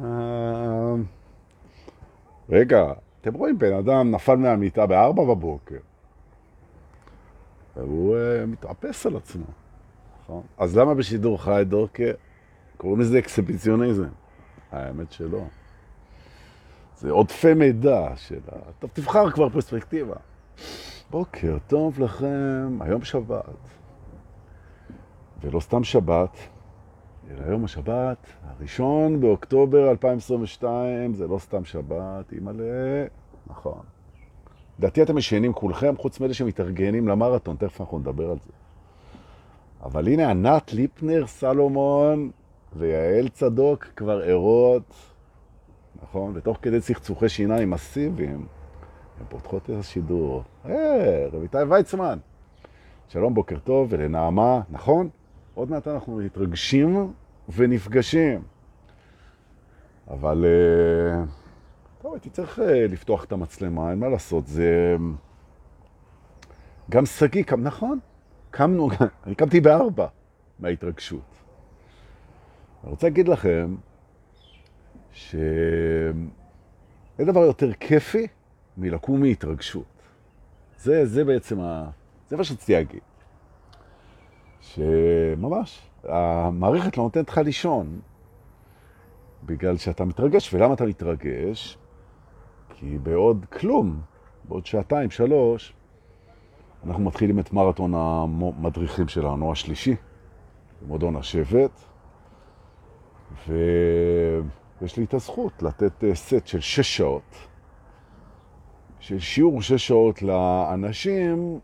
אה, רגע, אתם רואים בן אדם נפל מהמיטה בארבע בבוקר, והוא uh, מתאפס על עצמו, נכון? אז למה בשידור חי דורקר קוראים לזה אקספיציוניזם? האמת שלא. זה עודפי מידע של ה... טוב, תבחר כבר פרספקטיבה. בוקר טוב לכם, היום שבת. ולא סתם שבת, אלא היום השבת, הראשון באוקטובר 2022, זה לא סתם שבת, אימא'לה, נכון. לדעתי אתם משיינים כולכם, חוץ מאלה שמתארגנים למרתון, תכף אנחנו נדבר על זה. אבל הנה ענת ליפנר, סלומון ויעל צדוק כבר ערות, נכון? ותוך כדי צחצוחי שיניים מסיביים, הן פותחות את השידור. היי, רביטי ויצמן. שלום, בוקר טוב, ולנעמה, נכון? עוד מעט אנחנו מתרגשים ונפגשים. אבל, אה, טוב, הייתי צריך אה, לפתוח את המצלמה, אין מה לעשות, זה... גם סגי קם, נכון, קמנו, אני קמתי בארבע מההתרגשות. אני רוצה להגיד לכם שאין דבר יותר כיפי מלקום מהתרגשות. זה, זה בעצם ה... זה מה שרציתי להגיד. שממש, המערכת לא נותנת לך לישון, בגלל שאתה מתרגש. ולמה אתה מתרגש? כי בעוד כלום, בעוד שעתיים, שלוש, אנחנו מתחילים את מרתון המדריכים שלנו, השלישי, מועדון השבט, ויש לי את הזכות לתת אה, סט של שש שעות, של שיעור שש שעות לאנשים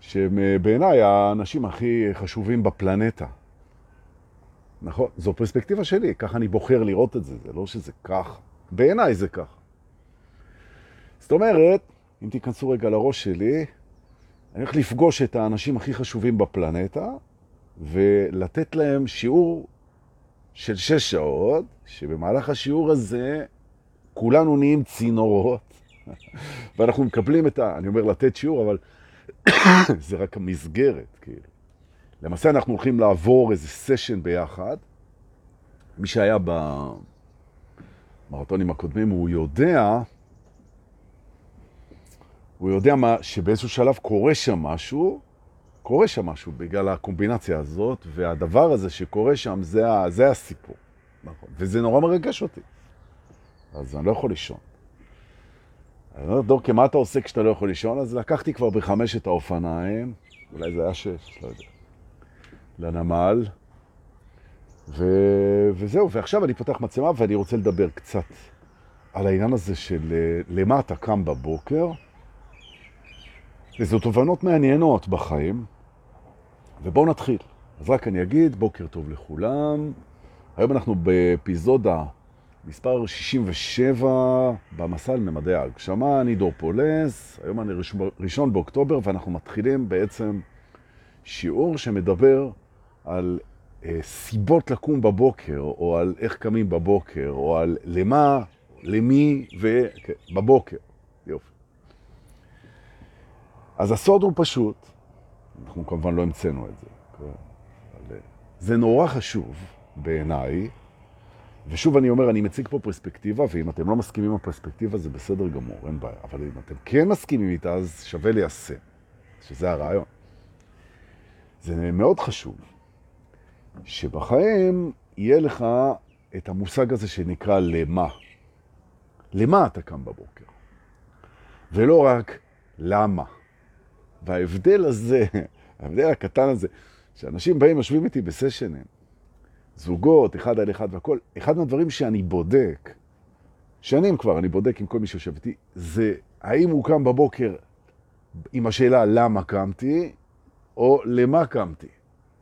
שהם בעיניי האנשים הכי חשובים בפלנטה. נכון? זו פרספקטיבה שלי, ככה אני בוחר לראות את זה, זה לא שזה כך. בעיניי זה כך. זאת אומרת, אם תיכנסו רגע לראש שלי, אני הולך לפגוש את האנשים הכי חשובים בפלנטה, ולתת להם שיעור של שש שעות, שבמהלך השיעור הזה כולנו נהיים צינורות, ואנחנו מקבלים את ה... אני אומר לתת שיעור, אבל זה רק המסגרת, כאילו. למעשה אנחנו הולכים לעבור איזה סשן ביחד. מי שהיה במרתונים הקודמים, הוא יודע, הוא יודע מה, שבאיזשהו שלב קורה שם משהו, קורה שם משהו בגלל הקומבינציה הזאת, והדבר הזה שקורה שם, זה, זה הסיפור. נכון. וזה נורא מרגש אותי. אז אני לא יכול לישון. אני אומר, דורקי, מה אתה עושה כשאתה לא יכול לישון? אז לקחתי כבר בחמש את האופניים, אולי זה היה שש, לא יודע, לנמל, ו... וזהו, ועכשיו אני פותח מצלמה ואני רוצה לדבר קצת על העניין הזה של אה, למה אתה קם בבוקר. וזו תובנות מעניינות בחיים, ובואו נתחיל. אז רק אני אגיד, בוקר טוב לכולם. היום אנחנו באפיזודה מספר 67 במסע על ממדי ההגשמה, אני דור פולס, היום אני ראשון באוקטובר ואנחנו מתחילים בעצם שיעור שמדבר על אה, סיבות לקום בבוקר, או על איך קמים בבוקר, או על למה, למי ובבוקר. כן, יופי. אז הסוד הוא פשוט, אנחנו כמובן לא המצאנו את זה, אבל אה, זה נורא חשוב בעיניי, ושוב אני אומר, אני מציג פה פרספקטיבה, ואם אתם לא מסכימים עם הפרספקטיבה זה בסדר גמור, אין בעיה. אבל אם אתם כן מסכימים איתה, אז שווה ליישם, שזה הרעיון. זה מאוד חשוב שבחיים יהיה לך את המושג הזה שנקרא למה. למה אתה קם בבוקר? ולא רק למה. וההבדל הזה, ההבדל הקטן הזה, שאנשים באים, יושבים איתי בסשנים, זוגות, אחד על אחד והכל. אחד מהדברים שאני בודק, שנים כבר אני בודק עם כל מי שיושב איתי, זה האם הוא קם בבוקר עם השאלה למה קמתי, או למה קמתי,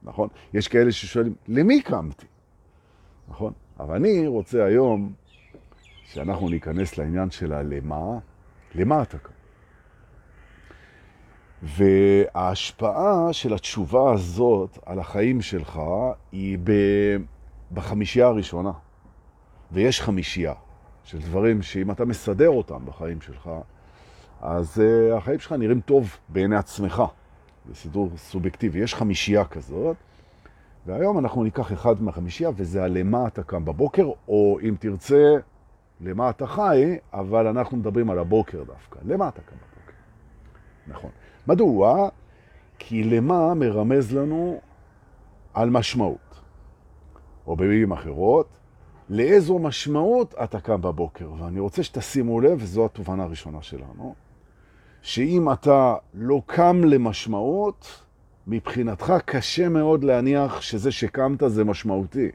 נכון? יש כאלה ששואלים, למי קמתי? נכון? אבל אני רוצה היום שאנחנו ניכנס לעניין של הלמה, למה אתה קם? וההשפעה של התשובה הזאת על החיים שלך היא בחמישייה הראשונה. ויש חמישייה של דברים שאם אתה מסדר אותם בחיים שלך, אז uh, החיים שלך נראים טוב בעיני עצמך. זה סידור סובייקטיבי. יש חמישייה כזאת, והיום אנחנו ניקח אחד מהחמישייה, וזה הלמה אתה קם בבוקר, או אם תרצה, למה אתה חי, אבל אנחנו מדברים על הבוקר דווקא. למה אתה קם בבוקר? נכון. מדוע? כי למה מרמז לנו על משמעות. או במילים אחרות, לאיזו משמעות אתה קם בבוקר. ואני רוצה שתשימו לב, וזו התובנה הראשונה שלנו, שאם אתה לא קם למשמעות, מבחינתך קשה מאוד להניח שזה שקמת זה משמעותי.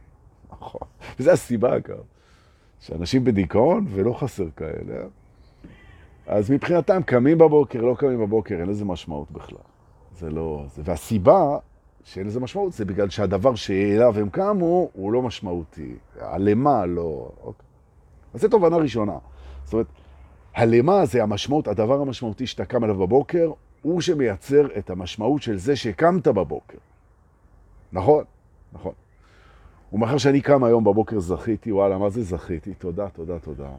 נכון. וזו הסיבה, אגב, שאנשים בדיכאון, ולא חסר כאלה, אז מבחינתם קמים בבוקר, לא קמים בבוקר, אין לזה משמעות בכלל. זה לא... זה... והסיבה שאין לזה משמעות זה בגלל שהדבר שאליו הם קמו הוא לא משמעותי. הלמה לא... אוקיי. אז זו תובנה ראשונה. זאת אומרת, הלמה זה המשמעות, הדבר המשמעותי שאתה קם עליו בבוקר, הוא שמייצר את המשמעות של זה שקמת בבוקר. נכון? נכון. ומאחר שאני קם היום בבוקר זכיתי, וואלה, מה זה זכיתי? תודה, תודה, תודה.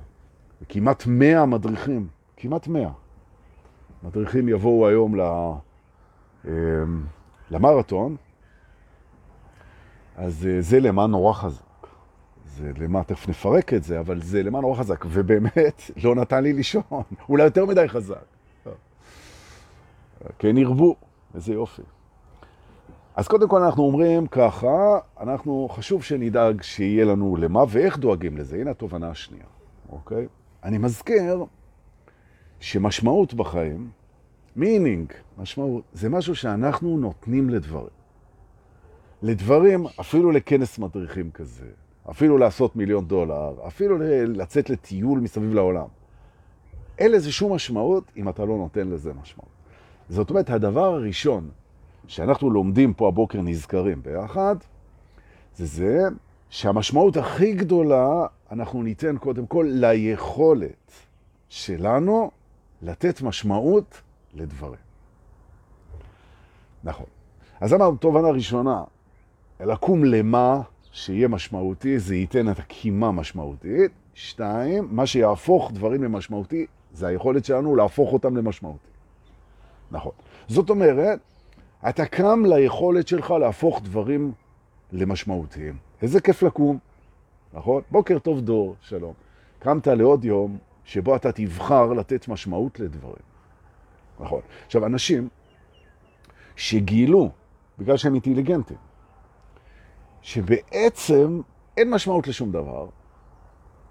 כמעט מאה מדריכים, כמעט מאה. מדריכים יבואו היום ל... אמ, למרתון, אז אה, זה למה נורא חזק. זה למה, תכף נפרק את זה, אבל זה למה נורא חזק, ובאמת לא נתן לי לישון, אולי יותר מדי חזק. כן ירבו, איזה יופי. אז קודם כל אנחנו אומרים ככה, אנחנו חשוב שנדאג שיהיה לנו למה ואיך דואגים לזה. הנה התובנה השנייה, אוקיי? אני מזכיר שמשמעות בחיים, meaning, משמעות, זה משהו שאנחנו נותנים לדברים. לדברים, אפילו לכנס מדריכים כזה, אפילו לעשות מיליון דולר, אפילו לצאת לטיול מסביב לעולם. אין לזה שום משמעות אם אתה לא נותן לזה משמעות. זאת אומרת, הדבר הראשון שאנחנו לומדים פה הבוקר נזכרים ביחד, זה זה שהמשמעות הכי גדולה אנחנו ניתן קודם כל ליכולת שלנו לתת משמעות לדברים. נכון. אז אמרנו, תובנה ראשונה, לקום למה שיהיה משמעותי, זה ייתן את הקימה משמעותית. שתיים, מה שיהפוך דברים למשמעותי, זה היכולת שלנו להפוך אותם למשמעותי. נכון. זאת אומרת, אתה קם ליכולת שלך להפוך דברים למשמעותיים. איזה כיף לקום, נכון? בוקר טוב דור, שלום. קמת לעוד יום שבו אתה תבחר לתת משמעות לדברים. נכון. עכשיו, אנשים שגילו, בגלל שהם אינטליגנטים, שבעצם אין משמעות לשום דבר,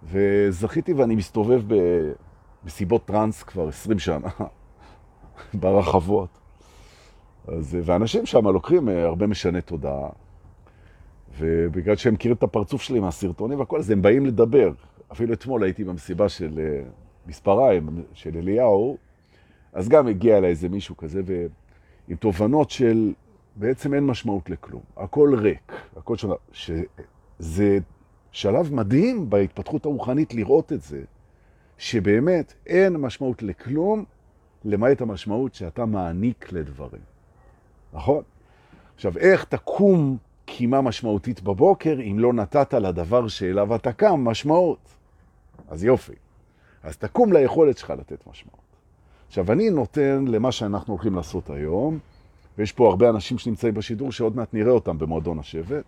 וזכיתי ואני מסתובב במסיבות טרנס כבר 20 שנה, ברחבות. אז, ואנשים שם לוקחים אה, הרבה משנה תודעה, ובגלל שהם מכירים את הפרצוף שלי מהסרטונים והכל, אז הם באים לדבר. אפילו אתמול הייתי במסיבה של אה, מספריים, של אליהו, אז גם הגיע אליי איזה מישהו כזה, ועם תובנות של בעצם אין משמעות לכלום. הכל ריק, הכל שונה. שזה שלב מדהים בהתפתחות הרוחנית לראות את זה, שבאמת אין משמעות לכלום, למעט המשמעות שאתה מעניק לדברים. נכון? עכשיו, איך תקום קימה משמעותית בבוקר אם לא נתת לדבר שאליו אתה קם משמעות? אז יופי. אז תקום ליכולת שלך לתת משמעות. עכשיו, אני נותן למה שאנחנו הולכים לעשות היום, ויש פה הרבה אנשים שנמצאים בשידור שעוד מעט נראה אותם במועדון השבט.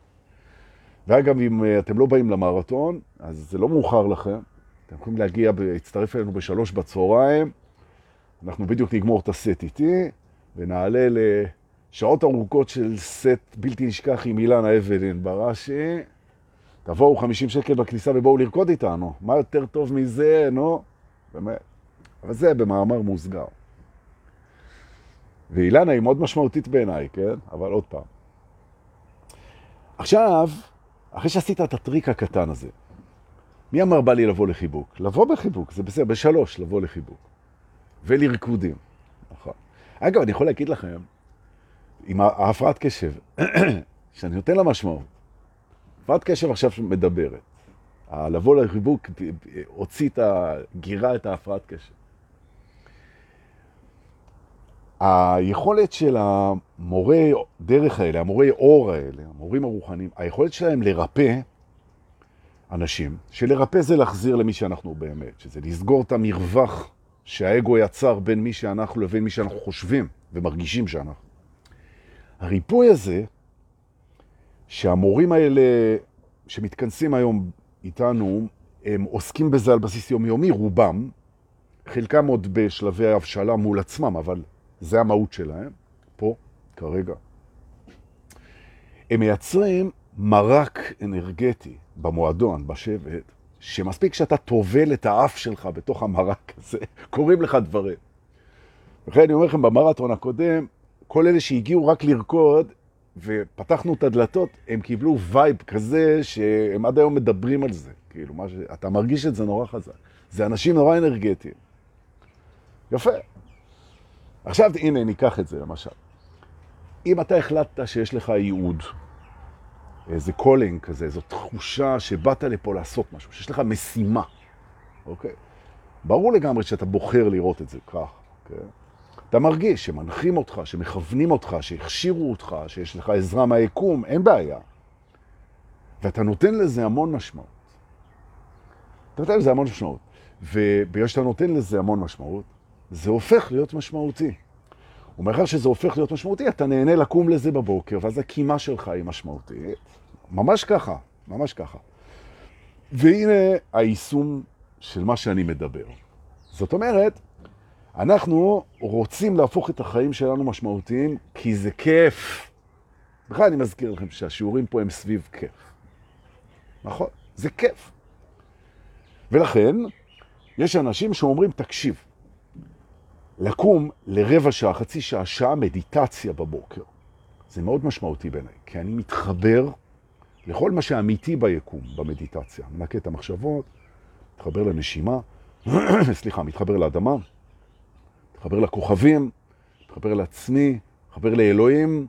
ואגב, אם אה, אתם לא באים למרתון, אז זה לא מאוחר לכם. אתם יכולים להגיע, להצטרף אלינו בשלוש בצהריים. אנחנו בדיוק נגמור את הסט איתי, ונעלה לשעות ארוכות של סט בלתי נשכח עם אילנה אבלין בראשי. תבואו 50 שקל בכניסה ובואו לרקוד איתנו. מה יותר טוב מזה, נו? באמת. אבל זה במאמר מוסגר. ואילנה היא מאוד משמעותית בעיניי, כן? אבל עוד פעם. עכשיו, אחרי שעשית את הטריק הקטן הזה, מי אמר בא לי לבוא לחיבוק? לבוא בחיבוק, זה בסדר, בשלוש לבוא לחיבוק. ולרקודים. נכון. אגב, אני יכול להגיד לכם, עם ההפרעת קשב, שאני נותן לה משמעות, הפרעת קשב עכשיו מדברת. לבוא לחיבוק הוציא את הגירה, את ההפרעת קשב. היכולת של המורי דרך האלה, המורי אור האלה, המורים הרוחניים, היכולת שלהם לרפא אנשים, שלרפא זה להחזיר למי שאנחנו באמת, שזה לסגור את המרווח שהאגו יצר בין מי שאנחנו לבין מי שאנחנו חושבים ומרגישים שאנחנו. הריפוי הזה שהמורים האלה שמתכנסים היום איתנו, הם עוסקים בזה על בסיס יומיומי, רובם, חלקם עוד בשלבי הבשלה מול עצמם, אבל זה המהות שלהם, פה, כרגע. הם מייצרים מרק אנרגטי במועדון, בשבט, שמספיק שאתה טובל את האף שלך בתוך המרק הזה, קורים לך דברים. וכן אני אומר לכם, במרתון הקודם, כל אלה שהגיעו רק לרקוד, ופתחנו את הדלתות, הם קיבלו vibe כזה שהם עד היום מדברים על זה. כאילו, מה ש... אתה מרגיש את זה נורא חזק. זה אנשים נורא אנרגטיים. יפה. עכשיו, הנה, ניקח את זה למשל. אם אתה החלטת שיש לך ייעוד, איזה calling כזה, זו תחושה שבאת לפה לעשות משהו, שיש לך משימה, אוקיי? ברור לגמרי שאתה בוחר לראות את זה כך, אוקיי? אתה מרגיש שמנחים אותך, שמכוונים אותך, שהכשירו אותך, שיש לך עזרה מהיקום, אין בעיה. ואתה נותן לזה המון משמעות. אתה נותן לזה המון משמעות. ובגלל שאתה נותן לזה המון משמעות, זה הופך להיות משמעותי. ומאחר שזה הופך להיות משמעותי, אתה נהנה לקום לזה בבוקר, ואז הקימה שלך היא משמעותית. ממש ככה, ממש ככה. והנה היישום של מה שאני מדבר. זאת אומרת, אנחנו רוצים להפוך את החיים שלנו משמעותיים, כי זה כיף. בכלל אני מזכיר לכם שהשיעורים פה הם סביב כיף. נכון? זה כיף. ולכן, יש אנשים שאומרים, תקשיב, לקום לרבע שעה, חצי שעה, שעה מדיטציה בבוקר. זה מאוד משמעותי בעיניי, כי אני מתחבר לכל מה שאמיתי ביקום, במדיטציה. מנקה את המחשבות, מתחבר לנשימה, סליחה, מתחבר לאדמה, מתחבר לכוכבים, מתחבר לעצמי, מתחבר לאלוהים,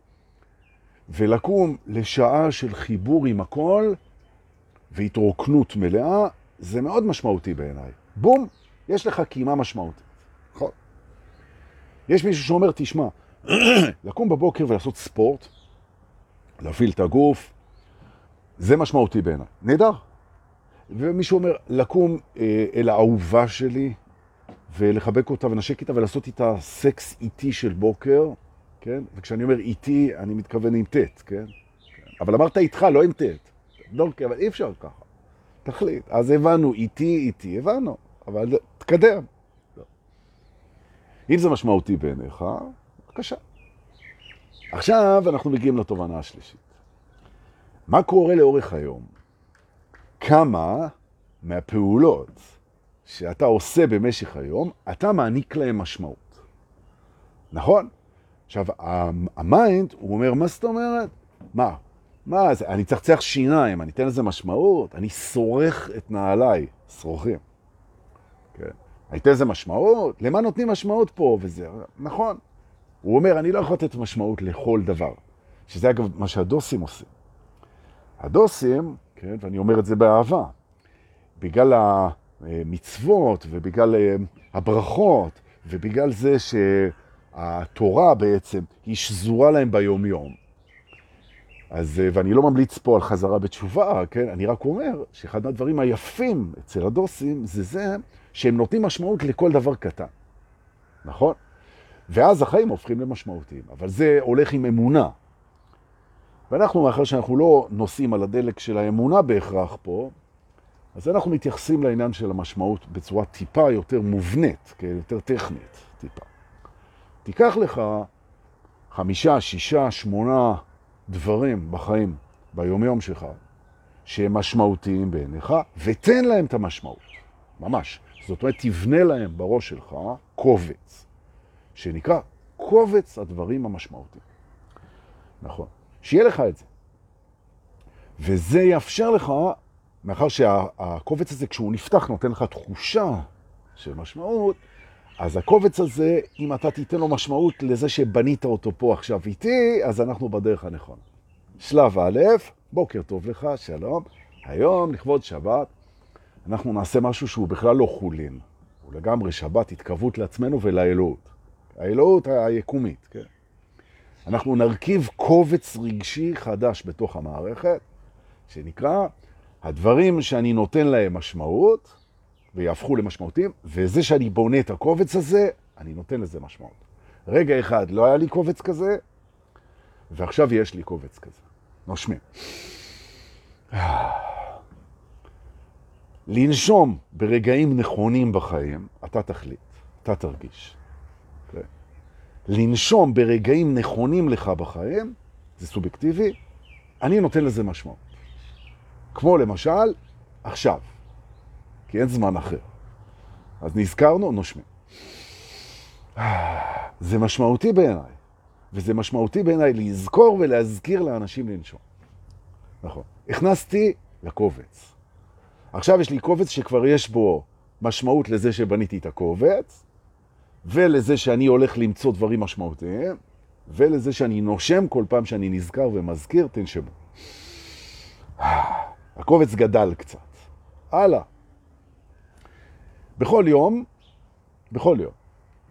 ולקום לשעה של חיבור עם הכל והתרוקנות מלאה, זה מאוד משמעותי בעיניי. בום, יש לך קימה משמעותית. נכון. יש מישהו שאומר, תשמע, לקום בבוקר ולעשות ספורט, להפעיל את הגוף, זה משמעותי בעיניי. נהדר. ומישהו אומר, לקום אה, אל האהובה שלי ולחבק אותה ונשק איתה ולעשות איתה סקס איטי של בוקר, כן? וכשאני אומר איטי, אני מתכוון עם טט, כן? אבל אמרת איתך, לא עם טט. דורקי, אבל אי אפשר ככה. תחליט. אז הבנו, איטי, איטי, הבנו. אבל תקדם. אם זה משמעותי בעיניך, בבקשה. עכשיו אנחנו מגיעים לתובנה השלישית. מה קורה לאורך היום? כמה מהפעולות שאתה עושה במשך היום, אתה מעניק להם משמעות. נכון? עכשיו, ה mind, הוא אומר, מה זאת אומרת? מה? מה, זה, אני צחצח שיניים, אני אתן לזה משמעות? אני שורך את נעליי, שרוכים. כן. אני אתן לזה משמעות? למה נותנים משמעות פה? וזה, נכון. הוא אומר, אני לא יכול לתת משמעות לכל דבר. שזה אגב מה שהדוסים עושים. הדוסים, כן, ואני אומר את זה באהבה, בגלל המצוות ובגלל אה, הברכות ובגלל זה שהתורה בעצם היא שזורה להם ביום-יום. אז, אה, ואני לא ממליץ פה על חזרה בתשובה, כן? אני רק אומר שאחד מהדברים היפים אצל הדוסים זה זה שהם נותנים משמעות לכל דבר קטן, נכון? ואז החיים הופכים למשמעותיים, אבל זה הולך עם אמונה. ואנחנו, מאחר שאנחנו לא נוסעים על הדלק של האמונה בהכרח פה, אז אנחנו מתייחסים לעניין של המשמעות בצורה טיפה יותר מובנית, כן? יותר טכנית, טיפה. תיקח לך חמישה, שישה, שמונה דברים בחיים, ביומיום שלך, שהם משמעותיים בעיניך, ותן להם את המשמעות, ממש. זאת אומרת, תבנה להם בראש שלך קובץ, שנקרא קובץ הדברים המשמעותיים. נכון. שיהיה לך את זה. וזה יאפשר לך, מאחר שהקובץ הזה, כשהוא נפתח, נותן לך תחושה של משמעות, אז הקובץ הזה, אם אתה תיתן לו משמעות לזה שבנית אותו פה עכשיו איתי, אז אנחנו בדרך הנכון. שלב א', בוקר טוב לך, שלום. היום, לכבוד שבת, אנחנו נעשה משהו שהוא בכלל לא חולין. הוא לגמרי שבת, התקרבות לעצמנו ולאלוהות. האלוהות היקומית, כן? אנחנו נרכיב קובץ רגשי חדש בתוך המערכת, שנקרא הדברים שאני נותן להם משמעות, ויהפכו למשמעותיים, וזה שאני בונה את הקובץ הזה, אני נותן לזה משמעות. רגע אחד לא היה לי קובץ כזה, ועכשיו יש לי קובץ כזה. נושמים. לנשום ברגעים נכונים בחיים, אתה תחליט, אתה תרגיש. Okay. אוקיי? לנשום ברגעים נכונים לך בחיים, זה סובייקטיבי, אני נותן לזה משמעות. כמו למשל, עכשיו, כי אין זמן אחר. אז נזכרנו, נושמים. זה משמעותי בעיניי, וזה משמעותי בעיניי לזכור ולהזכיר לאנשים לנשום. נכון. הכנסתי לקובץ. עכשיו יש לי קובץ שכבר יש בו משמעות לזה שבניתי את הקובץ, ולזה שאני הולך למצוא דברים משמעותיים, ולזה שאני נושם כל פעם שאני נזכר ומזכיר, תנשמו. הקובץ גדל קצת. הלאה. בכל יום, בכל יום,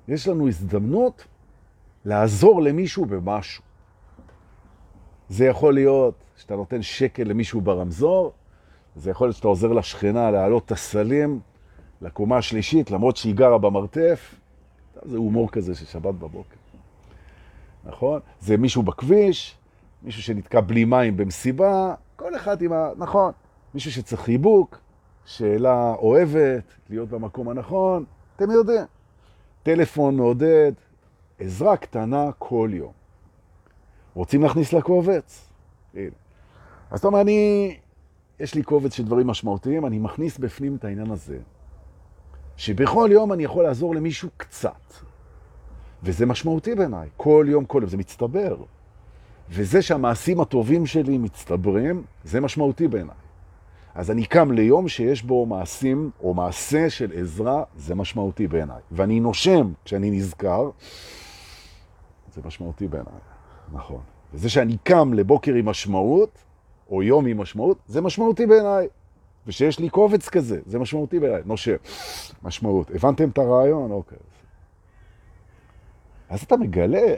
יש לנו הזדמנות לעזור למישהו במשהו. זה יכול להיות שאתה נותן שקל למישהו ברמזור, זה יכול להיות שאתה עוזר לשכנה להעלות את הסלים לקומה השלישית, למרות שהיא גרה במרתף. זה הומור כזה של שבת בבוקר. נכון? זה מישהו בכביש, מישהו שנתקע בלי מים במסיבה, כל אחד עם ה... נכון. מישהו שצריך חיבוק, שאלה אוהבת, להיות במקום הנכון, אתם יודעים. טלפון מעודד, עזרה קטנה כל יום. רוצים להכניס לקובץ? הנה. אז אתה אומר, אני, יש לי קובץ של דברים משמעותיים, אני מכניס בפנים את העניין הזה, שבכל יום אני יכול לעזור למישהו קצת. וזה משמעותי בעיניי, כל יום, כל יום, זה מצטבר. וזה שהמעשים הטובים שלי מצטברים, זה משמעותי בעיניי. אז אני קם ליום שיש בו מעשים או מעשה של עזרה, זה משמעותי בעיניי. ואני נושם כשאני נזכר, זה משמעותי בעיניי, נכון. וזה שאני קם לבוקר עם משמעות, או יום עם משמעות, זה משמעותי בעיניי. ושיש לי קובץ כזה, זה משמעותי בעיניי. נושם, משמעות. הבנתם את הרעיון? אוקיי. אז אתה מגלה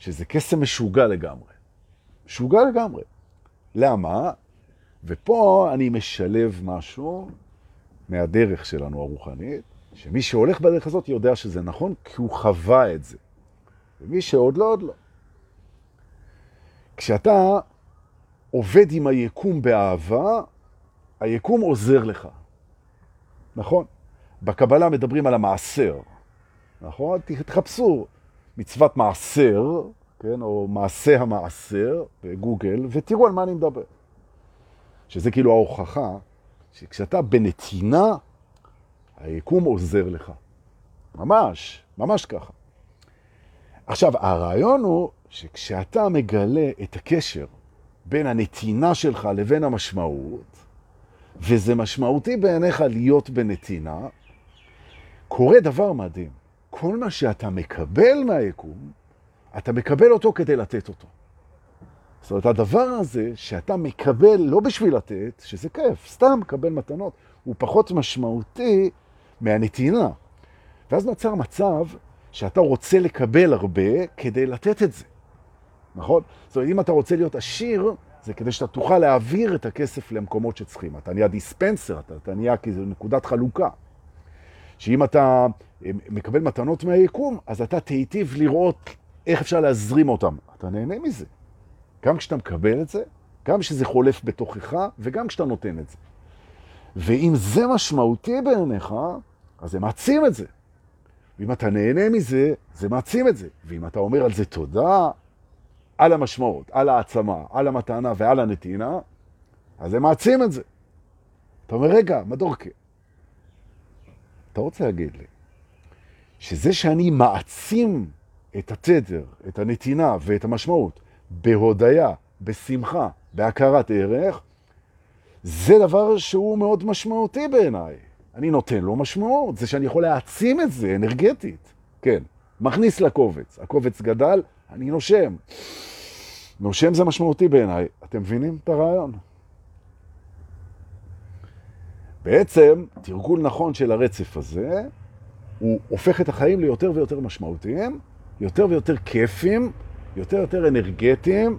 שזה קסם משוגע לגמרי. משוגע לגמרי. למה? ופה אני משלב משהו מהדרך שלנו הרוחנית, שמי שהולך בדרך הזאת יודע שזה נכון, כי הוא חווה את זה. ומי שעוד לא, עוד לא. כשאתה עובד עם היקום באהבה, היקום עוזר לך. נכון? בקבלה מדברים על המעשר. נכון? תחפשו מצוות מעשר, כן? או מעשה המעשר בגוגל, ותראו על מה אני מדבר. שזה כאילו ההוכחה שכשאתה בנתינה, היקום עוזר לך. ממש, ממש ככה. עכשיו, הרעיון הוא שכשאתה מגלה את הקשר בין הנתינה שלך לבין המשמעות, וזה משמעותי בעיניך להיות בנתינה, קורה דבר מדהים. כל מה שאתה מקבל מהיקום, אתה מקבל אותו כדי לתת אותו. זאת אומרת, הדבר הזה שאתה מקבל לא בשביל לתת, שזה כיף, סתם מקבל מתנות, הוא פחות משמעותי מהנתינה. ואז נוצר מצב שאתה רוצה לקבל הרבה כדי לתת את זה, נכון? זאת אומרת, אם אתה רוצה להיות עשיר, זה כדי שאתה תוכל להעביר את הכסף למקומות שצריכים. אתה נהיה דיספנסר, אתה, אתה נהיה כאילו נקודת חלוקה. שאם אתה מקבל מתנות מהיקום, אז אתה תהיטיב לראות איך אפשר להזרים אותם. אתה נהנה מזה. גם כשאתה מקבל את זה, גם כשזה חולף בתוכך, וגם כשאתה נותן את זה. ואם זה משמעותי בעיניך, אז זה מעצים את זה. ואם אתה נהנה מזה, זה מעצים את זה. ואם אתה אומר על זה תודה, על המשמעות, על העצמה, על המתנה ועל הנתינה, אז זה מעצים את זה. אתה אומר, רגע, מדורקה, אתה רוצה להגיד לי שזה שאני מעצים את התדר, את הנתינה ואת המשמעות, בהודיה, בשמחה, בהכרת ערך, זה דבר שהוא מאוד משמעותי בעיניי. אני נותן לו משמעות, זה שאני יכול להעצים את זה אנרגטית. כן, מכניס לקובץ, הקובץ גדל, אני נושם. נושם זה משמעותי בעיניי. אתם מבינים את הרעיון? בעצם, תרגול נכון של הרצף הזה, הוא הופך את החיים ליותר ויותר משמעותיים, יותר ויותר כיפים, יותר ויותר אנרגטיים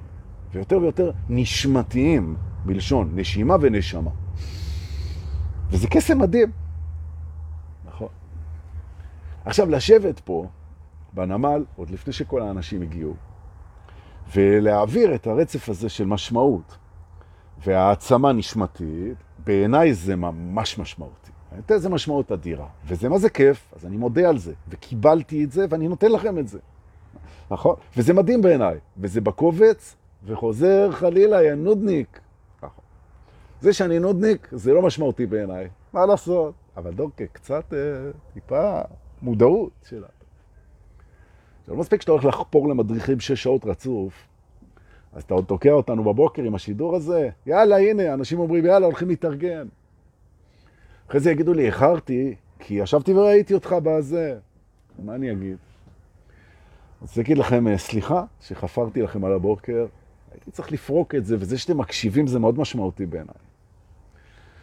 ויותר ויותר נשמתיים, מלשון נשימה ונשמה. וזה קסם מדהים. נכון. עכשיו, לשבת פה, בנמל, עוד לפני שכל האנשים הגיעו, ולהעביר את הרצף הזה של משמעות והעצמה נשמתית, בעיניי זה ממש משמעותי. נותן לזה משמעות אדירה, וזה מה זה כיף, אז אני מודה על זה, וקיבלתי את זה, ואני נותן לכם את זה. נכון? וזה מדהים בעיניי, וזה בקובץ, וחוזר חלילה, יא נודניק. נכון. זה שאני נודניק, זה לא משמעותי בעיניי, מה לעשות? אבל דורקה, קצת, אה, טיפה מודעות שלה. זה לא מספיק שאתה הולך לחפור למדריכים שש שעות רצוף, אז אתה עוד תוקע אותנו בבוקר עם השידור הזה, יאללה, הנה, אנשים אומרים, יאללה, הולכים להתארגן. אחרי זה יגידו לי, איחרתי, כי ישבתי וראיתי אותך בזה. מה אני אגיד? אז אגיד לכם, אה, סליחה שחפרתי לכם על הבוקר, הייתי צריך לפרוק את זה, וזה שאתם מקשיבים זה מאוד משמעותי בעיניי.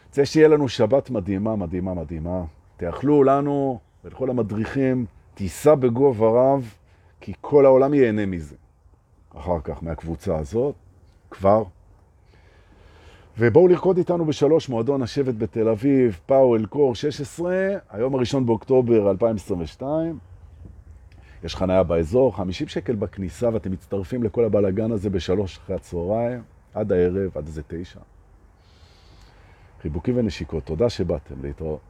רוצה שיהיה לנו שבת מדהימה, מדהימה, מדהימה. תאכלו לנו ולכל המדריכים, תיסע בגובה רב, כי כל העולם ייהנה מזה. אחר כך, מהקבוצה הזאת, כבר. ובואו לרקוד איתנו בשלוש, מועדון השבט בתל אביב, פאוול קור 16, היום הראשון באוקטובר 2022. יש חניה באזור, 50 שקל בכניסה, ואתם מצטרפים לכל הבלגן הזה בשלוש אחרי הצהריים, עד הערב, עד איזה תשע. חיבוקים ונשיקות, תודה שבאתם להתראות.